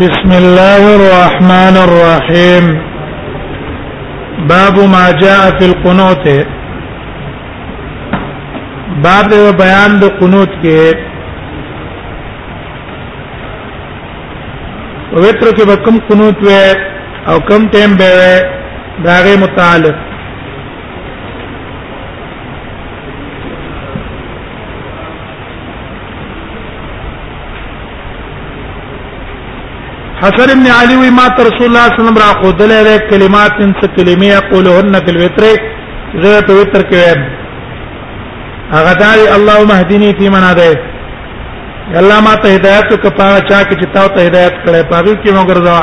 بسم الله الرحمن الرحيم باب ما جاء في القنوت باب د بیان د قنوت کې وتر کې بکم قنوت و او کم ټیم به دا غي متعلق حسن ابن علي وی ما تر رسول الله صلی الله علیه وسلم را خودل له کلمات ان څه کلمې یقولهن فی الوتر زه په وتر کې وایم هغه دای اللهم اهدنی فی من هدایت الله ما ته هدایت وکړه چا کې چې تا ته هدایت کړې پاګل کې مو ګرځوا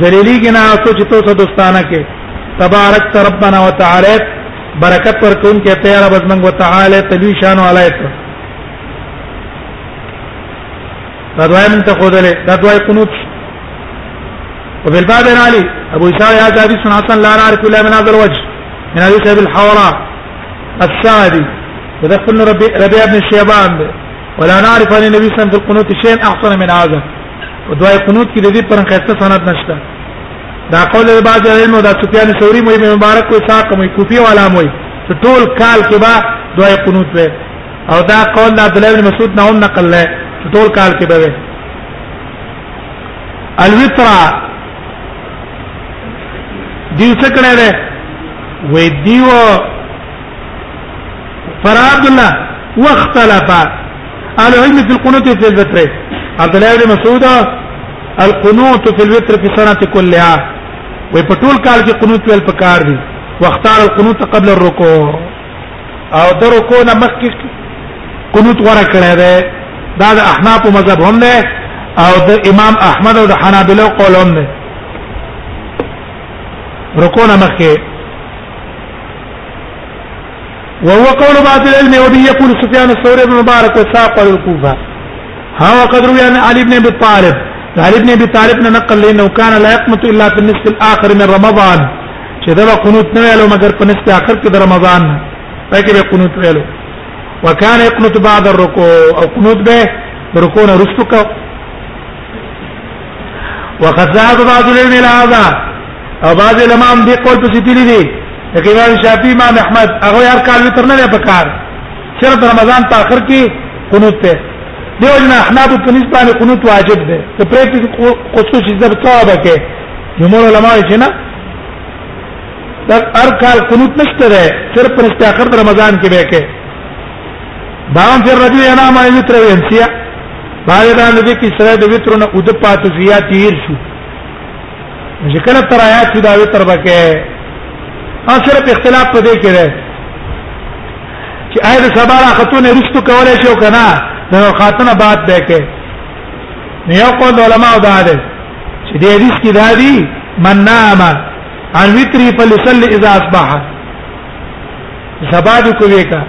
ذلیلی کې نه اوسو چې تاسو دوستانه کې تبارک ربنا وتعالى برکت پر کوم کې ته رب زمنګ وتعالى تلوي شان علایت دا دویم ته خودلې دا دوی قنوت وفي الباب علي ابو اسحاق يا جابر بن حسن لا نعرف الا من هذا الوجه من ابي سعيد الحوراء السعدي وذكر ربيع بن شيبان ولا نعرف عن النبي صلى الله عليه وسلم في القنوت شيئا احسن من هذا او دعای قنوت کې د دې پر خسته سند نشته دا قول د بعض علمو دا سفیان ثوری مو ابن مبارک کو ساق مو کوفی والا مو ته ټول کال کې با دعای قنوت وې او دا قول د عبد الله بن مسعود نه هم نقل لای ټول کال کې به وې الوتر دیو څه کړه ده وې دیو فراد الله واختلفا اهل العلم في القنوت في الوتر عبد الله بن مسعود القنوت في الوتر في سنه كلها وي په ټول کال کې قنوت ویل پکار دي واختار القنوت قبل الركوع او د رکوع نه مخکې قنوت غوړه کړی دی دا د احناف مذهب هم نه او د امام احمد او د حنابلو قول هم نه رکوع نه مخکې وهو قول بعض العلم وبه يقول سفيان الثوري بن مبارك وساق الكوفه ها وقد روي عن علي بن ابي طالب علي بن ابي طالب نقل لانه كان لا يقنط الا في النصف الاخر من رمضان چې دا قنوت نه ویلو مگر په نصف اخر کې د رمضان پکې به قنوت ویلو وكان يقنط بعد الركوع او قنوت به ركوع رستك وقد ذهب بعض العلم الى هذا او بعض علماء دې قول په ستیری دي لکه امام شافعي امام احمد هغه هر کال وتر نه پکار صرف رمضان په اخر کې قنوت ته دیو جن احناب په نسبت باندې قنوت واجب ده ته پریکټیس کوڅو چې زب ثواب کې جمهور علما یې چې نه دا هر کال قنوت نشته ده صرف پر اخر رمضان کې به کې باون چې رجو انا ما یتر وینسیا باندې دا نو کې سره د وترونه او د پاتو زیات تیر شو چې کله تر آیات دا وتر بکې اصل په اختلاف په دې کې ده چې آیا د سبا را خاتون رښتو کولای شو کنه نو خاتنه بعد ده کې نو یو قول علماء دا ده چې دې حدیث کې دا دي من نام عن وتری فليصلي اذا اصبح سبا دې کوي کا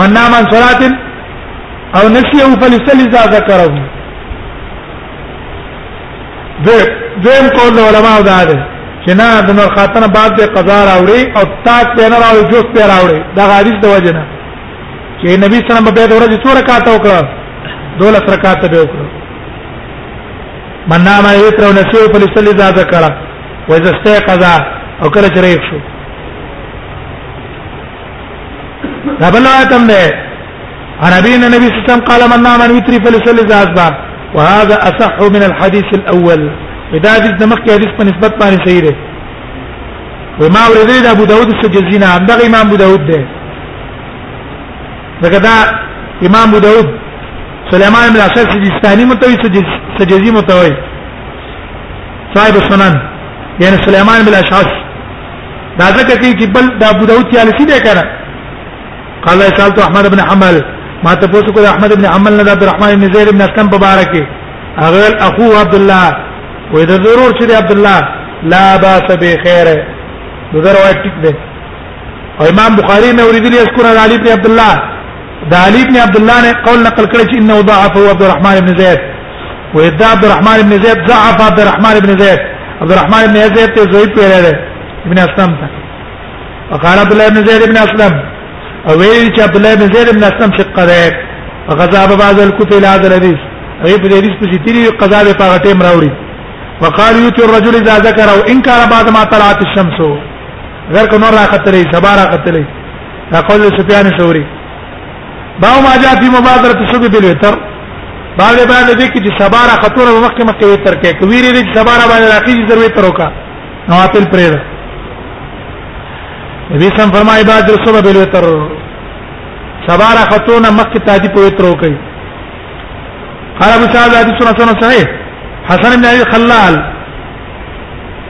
من نام عن صلاه او نسيه فليصلي اذا ذكره دویم قول د علماء دا ده چې نه د نور خاتنه بعد د قضا راوړي او تاک په نه راوړي جوس په راوړي دا حدیث د وجه نه چې نبی صلی الله علیه وسلم به د ورځې څو رکعات وکړه دوله رکعات به وکړه من نام یتر او نسیو فلسلی ذا ذکر و اذا استيقظ او کله چې ریښ شو دا بل روایت هم ده عربي ان النبي صلى الله عليه وسلم قال من نام عن وتري فليصلي اذا اصبح وهذا اصح من الحديث الاول اذا حديث دمخ کې حدیث په نسبت باندې صحیح ده وما ورد ده ابو داود السجزينا عندك امام ابو داود ده لکه دا امام ابو داود سليمان بن الاشعث السجستاني متوي سجزي متوي صاحب السنن يعني سليمان بن الاشعث دا ځکه کوي چې بل د ابو داود سیالسی دی کړه قال سالت احمد بن حنبل ما ته پوښتنه کوله احمد بن حنبل نه عبد الرحمن بن زید بن اسلم مبارک هغه اخو عبد الله وې د ضرور چې عبد الله لا باس به خیر د روایت ټیک ده او امام بخاری مې اوریدلی اذكر علی بن عبد الله د علي ابن عبد الله نه قول نقل کړی چې انه ضعف هو عبد الرحمن ابن زيد ويدا عبد الرحمن ابن زيد ضعف عبد الرحمن ابن زيد عبد الرحمن ابن زيد ته زوی پیره ده ابن اسلم ته وقال عبد الله ابن زيد ابن اسلم او ویل چې عبد الله ابن زيد ابن اسلم شق ده غزا به بعض الكتب الى هذا الحديث اي په دې حدیث په تیری قضا به په غټه مراوري وقال يوت الرجل اذا ذكر او انكر بعد ما طلعت الشمس غیر کو نور راختلې سبا راختلې دا قول سفیان ثوری باو ما جاء فی مبادرت الصبح بالوتر باو له باندې دې کې چې سبا را خطر وخت کې مکه وتر کې کویری دې سبا را باندې راخی چې ضرورت تر وکا نو خپل پرېړ نبی سم فرمایي بعد الصبح بالوتر سبا را خطونه مکه تادی په وتر وکي قال ابو سعد حدیث سنن صحیح حسن بن علي خلال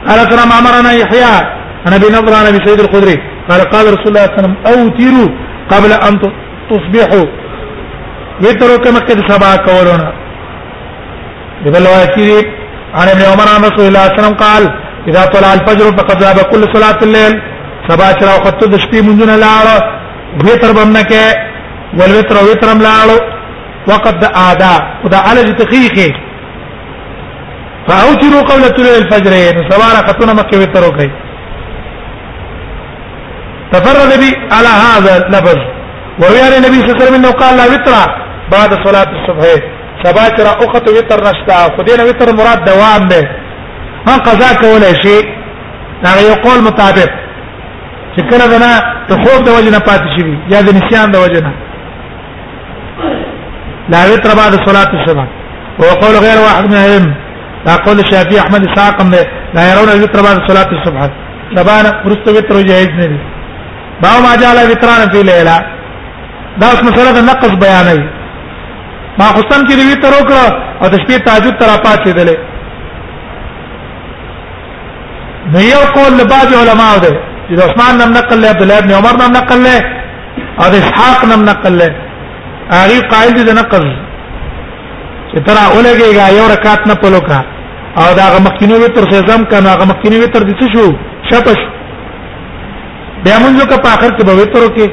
قال ترى ما امرنا يحيى انا بنظر انا بسيد الخدري قال قال رسول الله صلى الله عليه وسلم اوتروا قبل ان تصبحوا وتروا كما قد سبا كولنا اذا لو اكيد عن ابن عمر عن رسول الله صلى الله عليه وسلم قال اذا طلع الفجر فقد ذهب كل صلاه الليل سبا چرا وخت د شپې منځونه لاړ به تر بمنه کې ول وتر وترم لاړ وقت د ادا خدا علج تخیخه فاوتروا قبل طلوع الفجر نو سبا رکعتونه مکه وتر وکړي تفرد بي على هذا اللفظ وروي عن النبي صلى الله عليه وسلم انه قال لا وتر بعد صلاه الصبح سبا ترى اخت وتر نشتا خدينا وتر مراد دوام ده ما قضا کوله شي هغه یو قول مطابق چې کله دنا ته خوب د وجنه پاتې شي یا د نسیان د وجنه لا وتر بعد صلاه الصبح وقول غير واحد من العلم دا قول الشافعي احمد اسحاق هم لا يرون الوتر بعد صلاه الصبح لبان ورست وتر جائز نه دي باو ما جعل وتران في ليله دا اوس مسله د نقص بیانوي ما خصم چې وتر وکړه او د شپې تهجد تر پاتې دله نو یو قول له بعض علما ده چې عثمان نم نقل له عبد الله ابن عمر نم نقل له او اسحاق نم نقل له هغه قائل دي نقل چې ترا اولګيږي یو رکعت نه پلوکا او دا هغه مخکینی وتر سزم کنه هغه مخکینی وتر دي څه شو شپش بیا مونږه که په اخر کې به وتر وکي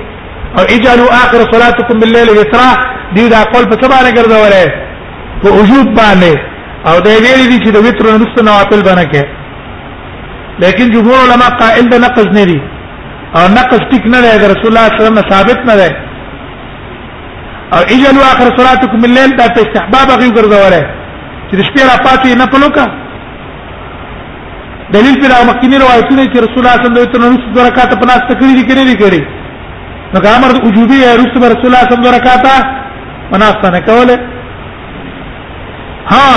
او اجعلوا اخر صلاتكم بالليل وترا دی دا قول په څه باندې ګرځولای په وجوب باندې او دا ویلي دي چې د وتر نرسته نوافل باندې کې لیکن جمهور علما قائل د نقض نه دي او نقض ټیک نه دی رسول الله صلی الله علیه وسلم ثابت نه دی او اجلوا اخر صلاتكم الليل دا ته استحباب غي ګرځوره چې د شپې را پاتې نه پلوکا دلیل پر هغه مخکینی روایتونه چې رسول الله صلی الله علیه وسلم دوه رکعات په ناس تکړه دي کړې دي کړې نو امر وجوبي رسول الله صلی الله علیه وسلم دوه رکعات مناسته نه کوله ها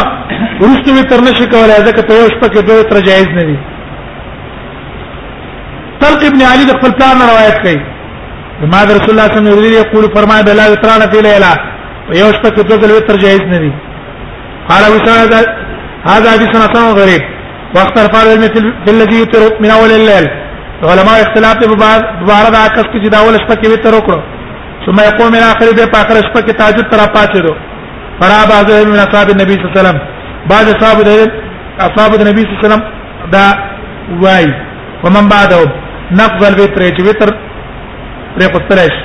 ورستو به تر نشي کوله ځکه په یو شپه کې دوه تر جایز نه دي طلق ابن علي د خپل پلان روایت کوي ما رسول الله صلی الله علیه وسلم یقول فرمای بلا وترانه فی لیلا په یو شپه کې دوه تر جایز نه دي قال ابو سعيد هذا حديث حسن غريب واختر فار الذي يتر من اول الليل علماء اختلاف په بعض بعض عکس کې جدا ول شپه کې وتر وکړو ثم يقوم الى اخر به پاخر شپه کې تهجد تر پاتې دو فرا بعض من اصحاب النبي صلی الله عليه وسلم بعض اصحاب اصحاب النبي صلی الله عليه وسلم دا وای ومن بعده نقض الوتر چې وتر پرې پستلش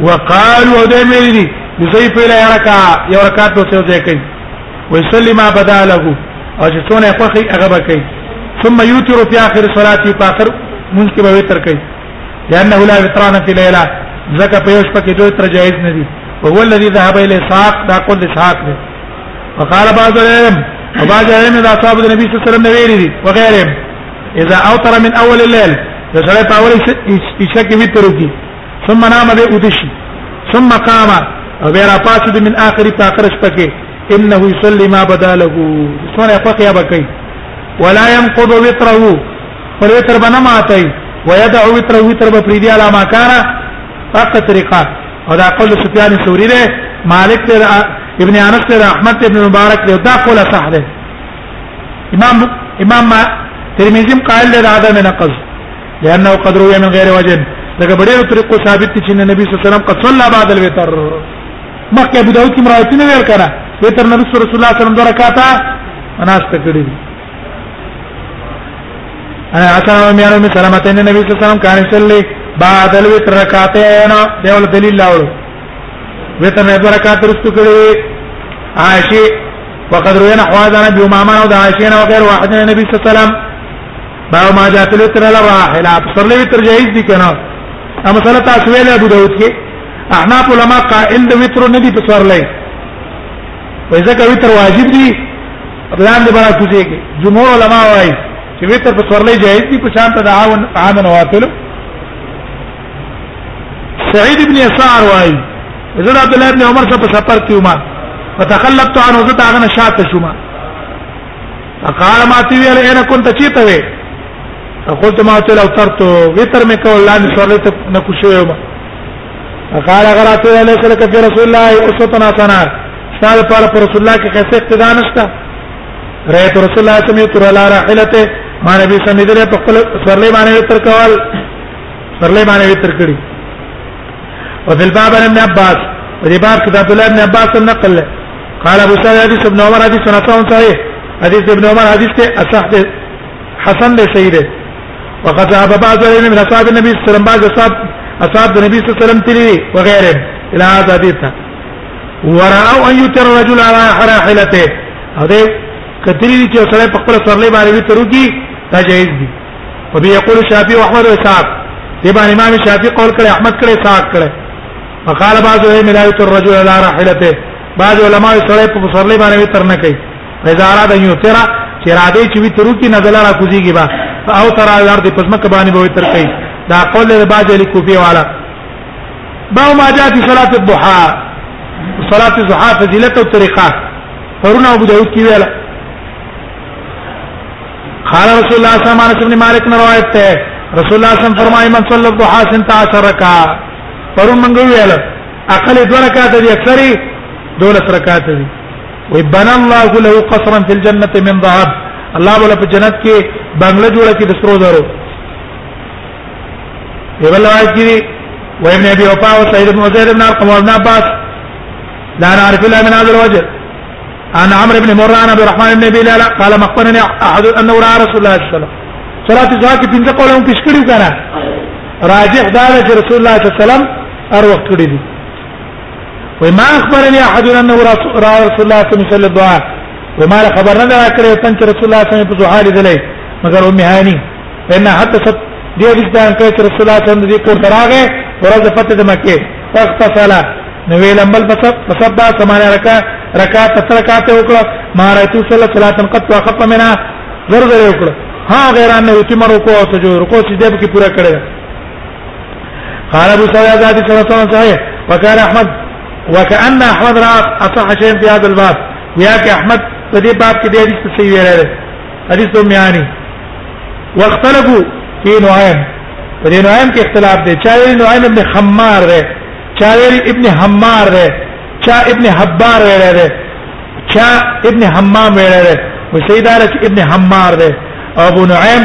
وقالوا دې مې دي دوی په لاره رکا یو رکعت دوسه ځای کوي ويصلي ما بدا له او چې څونه خوخي هغه به کوي ثم يوتر في اخر صلاتي په اخر مونږ کې به وتر کوي لانه لا وتران فی لیلا زکه په یوش پکې دوی تر جایز نه دي او هو الذي ذهب الى ساق دا قول اسحاق دی وقال بعض العلم بعض العلم دا اصحاب النبي صلی الله علیه وسلم ویلي دي وغيرهم اذا اوتر من اول الليل دا سره په اول عشاء کې وتر کی ثم نام به ودشي ثم قام او بیا را پاتې من اخر ته اخر شپه کې انه يصلي ما بدا له سونه فقيه بکې ولا ينقض وتره پر وتر بنه ماته ويدعو وتر وتر به پریدي علا ما کان اق طریقه او دا قول سفیان ثوری ده مالک ده ابن انس ده احمد ابن مبارک ده دا قول صح ده امام امام ترمذی قائل ده عدم نقض لانه قد روي من غير وجه لکه بډېرو طریقو ثابت دي چې نبی صلی الله علیه وسلم قد صلى بعد الوتر مخکې ابو داود کې مرایتونه ویل کړه وتر نبی صلی الله علیه وسلم درکاته اناست کړی انا عطا امیر ام سلمہ ته نبی صلی الله علیه وسلم کان صلی بعد الوتر رکعتین دیول دلیل لاول وتر نه برکات رستو کړي عائشہ وقد روينا حوازا نبي وماما ود عائشہ نه وغير واحد نبی صلی الله علیه وسلم ما ما جاءت الوتر لا راحله ابصر لي وتر جائز دي کنه اما صلی تاسو ویل ابو داود کې احناف علما قائل د وتر نه دي په سوار لای وځکه وتر واجب دي لاندې برا کوزيږي جمهور علما وايي چې وتر په سورلې جائز دي په شان ته د عام عام نوافل سعيد بن يسار وايي زړه عبد الله بن عمر څخه په سفر کې ومه فتخلفت عنه زه تاغه نشات شوما فقال ما تي ویل انا كنت چیته وی فقلت ما تل اوترت وتر مې کول لاندې سره ته نکوشوم قال غرات علیہ السلام کہ رسول اللہ اسوتنا سنا سال پر رسول اللہ کے کیسے اقتداء نشتا رہے تو رسول اللہ سمیت علی راحلته ما نبی سمیت نے خپل سرلے باندې تر کول سرلے باندې تر کړی او فی الباب ابن عباس ودي باب کتاب عبد الله ابن عباس نقل له قال ابو سعيد حديث ابن عمر حديث نصان صحيح حديث ابن عمر حديث ته اصح حسن له صحیح ده وقد ذهب بعض العلم من اصحاب النبي صلى الله عليه وسلم بعض اصحاب اصحاب النبي صلى الله عليه وسلم تلي وغيره الى هذا حديث ورأوا ان يتر الرجل على راحلته هذا کتلی چې سره په خپل سرلې باندې وی تروږي دا جایز دي او به یقول شافعي او احمد او اسحاق دی باندې امام شافعي قول کړي احمد کړي اسحاق کړي وقال بعض العلم لا يتر الرجل على راحلته بعض علماء سره په سرلې باندې وی تر نه کوي فاذا اراد ان يثر چې را دې چې وی ترو کې نزل را کوزيږي با او تر یار دې پسمه کبانی به تر کوي دا قول له باج علی کوفی والا با ما جاء في صلاه الضحى صلاه الضحى فضيلته او طریقه پرونه ابو داود کې ویل قال رسول الله صلی الله علیه وسلم مالک نے روایت ہے رسول الله صلی الله علیه وسلم فرمائے من صلی الضحى 16 رکعه پرون منګو ویل اقل دو رکعات دي اکثری دولس رکعات دي وبنى الله له قصرا في الجنه من ذهب الله ولا په جنت کې بنگله جوړه کې د سترو زرو یبل واجی و ابن ابي وفا و سعيد بن زيد بن ارقم وابن عباس لا نعرف الا من هذا الوجه عن عمرو بن مرة عن عبد الرحمن بن ابي لالا قال ما اخبرني احد انه راى رسول الله صلى الله عليه وسلم صلاه الظهر کې پنځه قولونه پیش کړی کنه راجح دا چې رسول الله صلی الله عليه وسلم هر وخت کړی دي وما اخبرني احد انه رسول الله صلى الله عليه وسلم الدعاء وما خبرنا دا کړې تن چې رسول الله صلی الله علیه وسلم په حال دي مگر ام هاني ان حتى صد دې حدیث بیان کړ چې رسول الله صلی الله علیه وسلم دې کور تراغه ورځ پته د مکه وخت صلا نو ویل امبل پس پس با سمانه رکا رکا تترکات وکړه ما رسول صلی الله علیه وسلم قد وقف منها زر زر وکړه ها غیر انه یتمر کو او سجود کو سجده کې پورا کړی قال ابو سعيد هذا حديث حسن صحيح وكان احمد وكان احمد را اصح شيء في هذا الباب وياك احمد په دې باب کې د حدیث څه ویل لري حدیث دوم یاني واختلفوا في نوعين په دې نوعين کې اختلاف دی چا ویل نوعين ابن خمار دی چا ویل ابن حمار دی چا ابن حبار ویل دی چا ابن حمام ویل دی وسیدارت ابن حمار دی ابو نعیم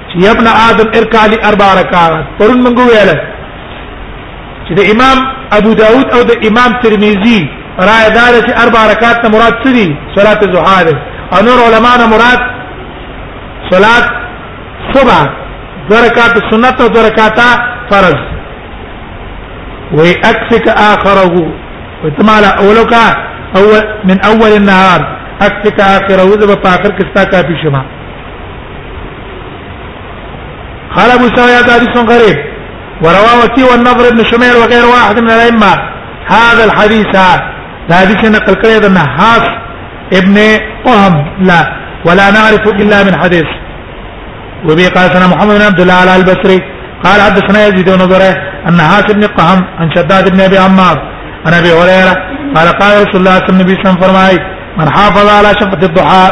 چې ابن آدم ارکع لي اربع رکعات پرون موږ ویل چې د امام ابو داود او د امام ترمذی رائے دار چې اربع رکعات ته مراد څه دي صلات الضحى ده او نور علما نه مراد صلات صبح دو رکعات سنت او دو رکعات فرض ويكفك اخره وتمال اولك اول من اول النهار اكفك اخره ذبح اخر کستا کافی شمه قال أبو سعيد حديث غريب ورواه وكي والنضر بن شمير وغير واحد من الأئمة هذا الحديث لا حديث نقل كريد النحاس ابن قهم لا ولا نعرف إلا من حديث وبي قال محمد بن عبد الله البصري قال حدثنا يزيد بن زريع ان هاشم بن قهم عن شداد بن ابي عمار عن ابي هريره قال قال رسول الله صلى الله عليه وسلم فرمائي من حافظ على شفة الضحى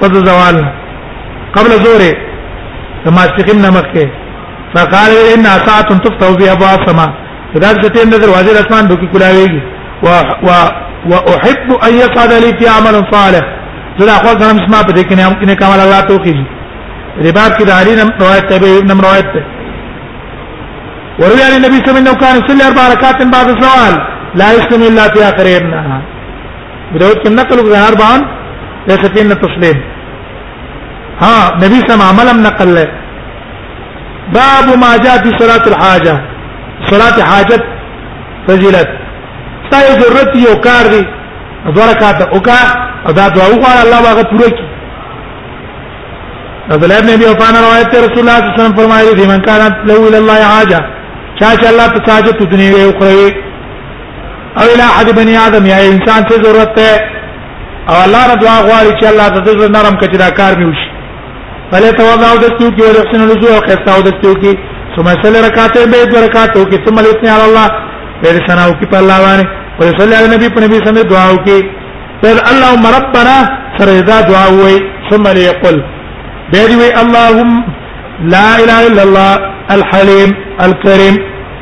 پس زوال قبل زوره د ماسپخین نمک کې فقال ان ساعه تفتح في ابواب السماء دا چې تیم د دروازې اسمان دوی کولاویږي و و واحب ان يصعد لي في عمل صالح زړه خو غنم سما په دې کې نه ممکن کمال الله توفیق رباب کې د علي نم روایت ته به نم روایت ته وروي عن النبي صلى الله عليه وسلم كان يصلي اربع ركعات بعد الزوال لا يسلم الا في اخرهن داود کې نقل وکړ هر باندې ليس فينا تسليم ها نبی سم عملا نقل له باب ما جاء في صلاه الحاجه صلاه حاجت فضیلت تا یو ضرورت یو کار دی دوه رکعات وکا او دا دعا وکړه الله هغه پوره کی عبد الله بن ابي عفان روایت ته رسول الله صلی الله علیه وسلم فرمایلی دی من کان له الى الله حاجه چا چې الله ته ساجت دنیا یو کړی او الى احد بني ادم یا انسان ته ضرورت ده او الله نه دعا غواړي چې الله ته زړه نرم کړي دا کار مې وشي بلې توضع او د سپیو کې ورسنه لزو او خسته او د سپیو کې ثم صل رکعتين به د رکعتو کې ثم الاثنين على الله به ثنا او کې په الله باندې او صلی الله نبی په نبی سمې دعا او کې پر اللهم ربنا سره دا دعا وې ثم ليقل به دې اللهم لا اله الا الله الحليم الكريم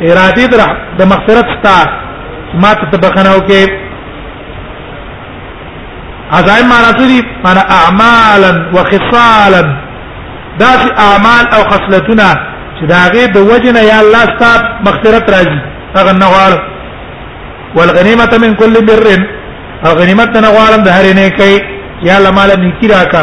ارادي در د مغفرت ستا ما ته بخنه وکي عزائم معنا څه دي معنا اعمالا وخصالا داس اعمال او خصلتونه چې دا غي د وجنه یا الله ستا مغفرت راځي هغه نه غواړ والغنیمه من كل بر او غنیمت نه غواړم د هر نه کوي یا الله مال نیکی راکا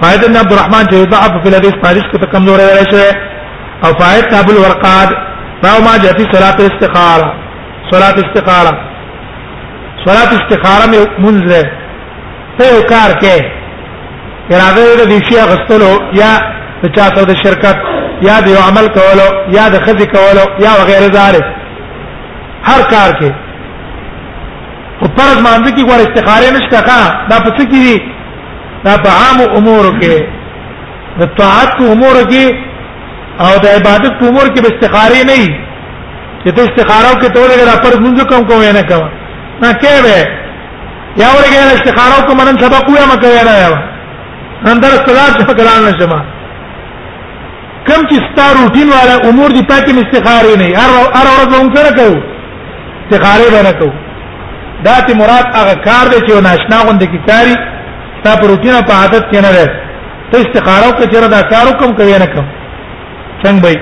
فائد بن عبد الرحمن چې ضعف په الحديث تاریخ کې کمزور ویل شوی او فائد ابو الورقاد راو ما جاء في صلاه الاستخاره صلاه استخاره صلاه استخاره مې منځه ته یو کار کې اراده دې شي غستلو یا چا سره د شرکت یا د عمل کولو یا د خدي کولو یا وغیرہ ذالک هر کار کې او پرز باندې کې ګور استخاره نشته کا دا پڅ کې دا په عام امور کې د طاعت په امور کې او د عبادت په امور کې به استخاره نه وي چې ته استخاره کې ته ولګې را پر منځ کوم کوم نه کوم نه کېوي یا ولګې استخاره کوم نن سبق ویا مکه نه یا نن درس کلاس څخه کلام نشم کم چې ستا روټین والا امور دي پاتې مستخاره نه هر هر ورځ هم سره کوو استخاره به نه کوو دا ته مراد هغه کار دی چې ناشنا غوند کی کاری ستا په روټین په عادت کې نه ده ته استخاره کوي چې دا کار کوم کوي نه کوم څنګه به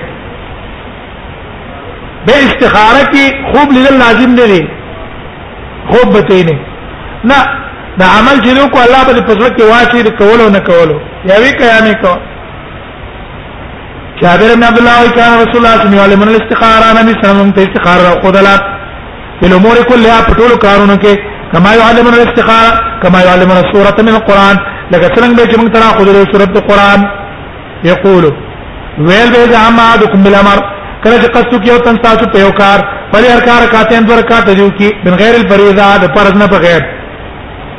به استخاره کې خوب لیدل لازم نه دی خوب به نه نه دا عمل چې نو کو الله په پزړه کې واچي کولو نه کولو یا وی کیا نه کولو جابر بن عبد الله كان رسول الله صلى الله عليه وسلم الاستخاره نبی صلی الله علیه وسلم استخاره خدلا په امور کله په ټولو کارونو کې کما يعلمنا الاستخاره کما يعلمنا سوره من القران لکه څنګه به چې موږ ترا خو د سوره القران یقول ویل به ذا ما دکم بالامر کله چې قصو کې او تن تاسو په یو کار په هر کار کاته اندر کاته دیو کې بن غیر الفریضه د فرض نه بغیر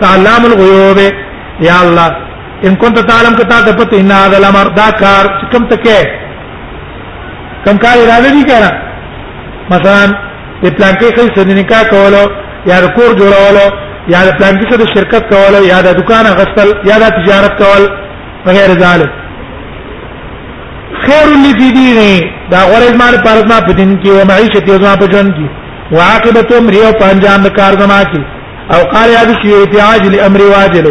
تعلم الغيوب يا الله ان كنت تعلم کتا ته پته ان هذا الامر دا کار کوم ته کې کوم کار اراده دي کنه مثلا د پلان کې خې سره نکاح کولو یا د کور جوړولو یا د پلان کې سره شرکت کولو یا د دکان غسل یا د تجارت کول وغیر ذلک خیر لي في ديني دا غره زما په پرځ ما په دین کې او معيشت زما په ژوند کې وعاقبتهم ريو پنجام کار زما کې او قال يا بشي في عاجل امر واجل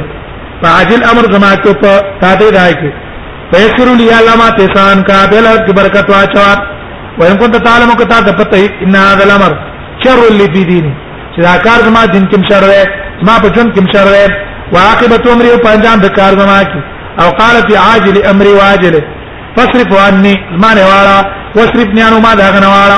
فعاجل امر زما ته په تاته راځي فیسر لی علامه تسان کا بل برکت واچوا وان كنت تعلم کتا ته پته ان هذا الامر شر لي في ديني چې دا کار زما دین کې شر وې ما په جون کې شر وې واقبت امر او پنجام د کار زما کې او قال في عاجل امر واجل فاصرف عني ما نه والا واصرفني عنه ما دا غنوالا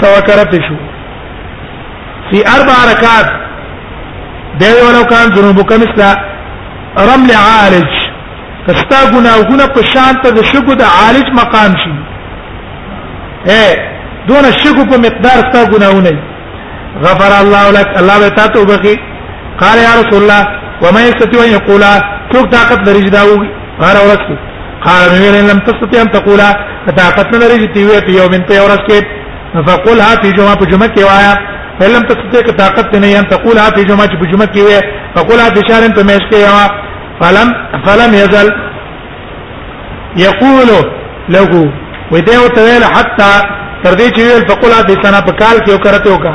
سوا کرت شو في اربع ركعات ده ولو كان ذنوبك مثل رمل عالج کستا ګناهونه په شان ته د شګو د عالج مقام شي اے دون شګو په مقدار ستا ګناهونه غفر الله لك الله به تاسو بخي قال يا رسول الله وما يستطيع ان يقول څوک طاقت لري دا وي قال ورسي قال نبي لم تستطيع ان تقول طاقت نه لري چې وي په يوم په ورځ کې فقلها في جمعه په جمعه کې وایا فلم تستطيع طاقت نه ان تقولها في جمعه په جمعه کې وي فقلها في شهر په مېش کې وایا فلم فلم يزل يقول له ويدعو تويل حتى تر دې چې ویل فقلها في سنه په کال کې وکړته وکړه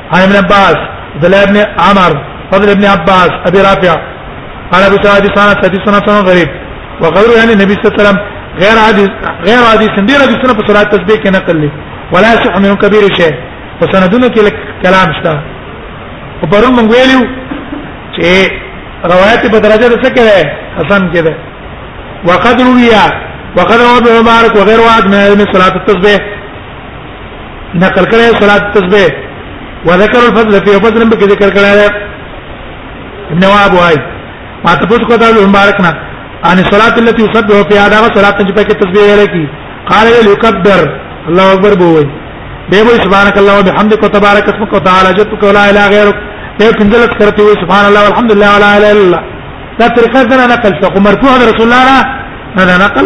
عن ابن عباس عبد الله بن عمر فضل ابن عباس ابي رافع قال ابو سعد سنه حديث سنه غريب وغير يعني النبي صلى الله عليه وسلم غير حديث غير حديث دي حديث سنه په صلاه تسبيح کې نقل لي ولا يصح من كبير شيء وسندونه کې کلام شته او پرون موږ ویلو چې روایت په درجه ده څه کړه حسن کې ده وقد روي وقد روى ابن مبارك وغير واحد من علم صلاه التسبيح نقل کړی صلات تسبیح وذكر الفضل في فضل به ذکر کړی دی ابن وهب وايي ما تاسو کو دا مبارک نه ان صلات التي يسبح فيها دا صلات چې په کې تسبیح ویل کی قال يكبر الله اکبر بووي به وي سبحانك الله وبحمدك وتبارك اسمك وتعالى جدك ولا اله غيرك به پنځل کرته وي سبحان الله والحمد لله ولا اله الا الله دا طریقه دا نقل شو مرفوع رسول الله نه نقل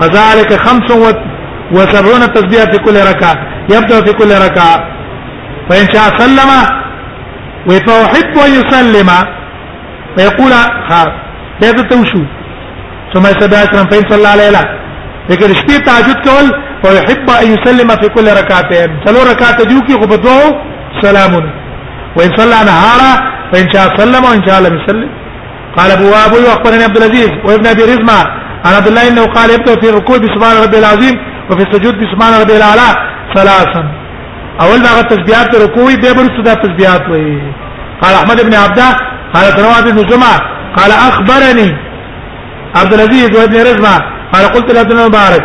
فذلك خمس وسبعون تسبيحة في كل ركعة يبدأ في كل ركعة فإن شاء سلم ويحب أن يسلم فيقول خلاص بيت توشو ثم يسبح أسلم فإن صلى عليه لا لكن شبيه تعجد كول ويحب أن يسلم في كل ركعتين صلوا ركعت ديوكي خبطوه سلام وإن صلى نهارا فإن شاء سلم وإن شاء لم يسلم قال أبو أبوي وأخبرني عبد العزيز وابن أبي رزمة عن عبد الله أنه قال يبدأ في الركوع بسبحان ربي العظيم وفي السجود بسبحان ربي الأعلى ثلاثا اول دا تسبیحات رکوعی به برسو دا تسبیحات وي قال احمد بن عبده قال تنواد بن جمعه قال اخبرني عبد العزيز بن رزمه قال قلت لابن المبارك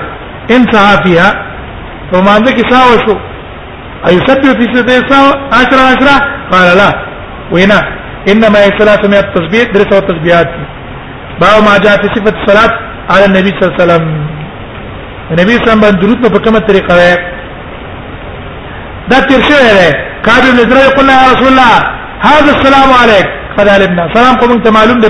انتهى فيها وما عندك ساوى شو ايسبح في سبيسا عشرة عشرة قال لا وهنا انما هي 300 تسبيح درس وتسبيحات باو ما جاء في صفه الصلاه على النبي صلى الله عليه وسلم النبي صلى الله عليه وسلم باندې درود په کومه طریقه ده دا تیر شوی دی کعب بن زرع قلنا يا رسول الله هذا السلام عليك قد علمنا سلام کوم ته معلوم دی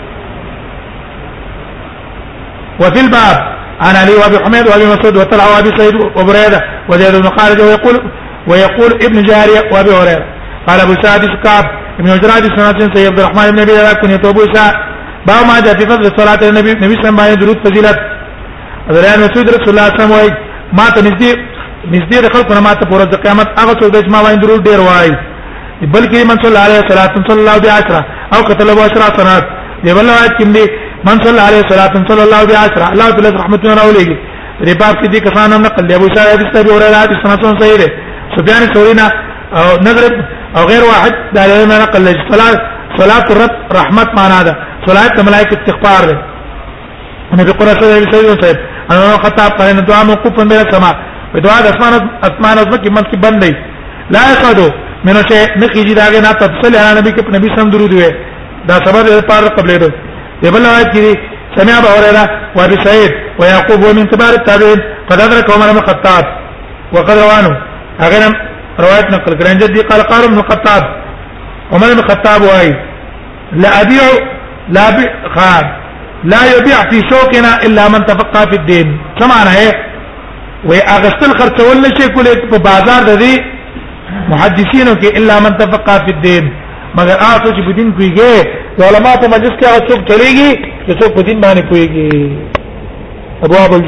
وفي الباب عن علي وابي حميد وابي مسعود وطلع وابي سعيد وبريده وزيد بن خالد ويقول ويقول ابن جاريه وابي هريره قال ابو سعد الكعب ابن حجرات سنه سيد عبد الرحمن بن ابي بكر كنيته ابو سعد باب ما جاء في فضل صلاه النبي النبي صلى الله عليه وسلم درود فضيلت حضرت مسعود رسول الله صلى الله عليه وسلم ما ته نږدې نږدې د خلکو نه ما ته پر ورځ قیامت هغه څوک چې ما باندې درود ډیر وایي بل کې من صلی الله علیه صلوات صلی الله علیه عشرہ او قتل ابو عشرہ صلوات دی بل روایت کې دی من صلی الله علیه صلوات صلی الله علیه عشرہ الله تعالی رحمت الله علیه رباب کې دي کسان هم نقل دی ابو شاهد حدیث ته وره حدیث سنتون صحیح دی سفیان ثوری نه او نظر او غیر واحد دا له نقل دی صلات صلات رب رحمت معنا ده صلات ملائکه استغفار ده نو په قرآن سره دی صحیح صاحب انا خطاب پر دعا موقوفا بلا سما په دعا د اسمان اسمان ازمکه من کې بند دی لا يقدو منو چې نکیږي داګه نه تفصیل انا نبی کې نبی سم درود وي دا سبب پر قبل دې دی بل روایت کې سمع ابو هريره وابي سعيد ويعقوب ومن كبار التابعين قد ادرك عمر بن الخطاب وقد روانه اغنى روايه نقل كران جدي قال قال ابن الخطاب عمر بن الخطاب واي لا ابيع لا بي خان لا يبيع في شوكنا الا من تفقه في الدين سمعنا هيك وي اغستل خرڅول نشي کولای په بازار د دې محدثینو کې الا من تفقه فی الدین مگر آسو چې بدین کویږي علماء په مجلس کې هغه څوک چلیږي چې څوک بدین باندې کویږي ابواب الجو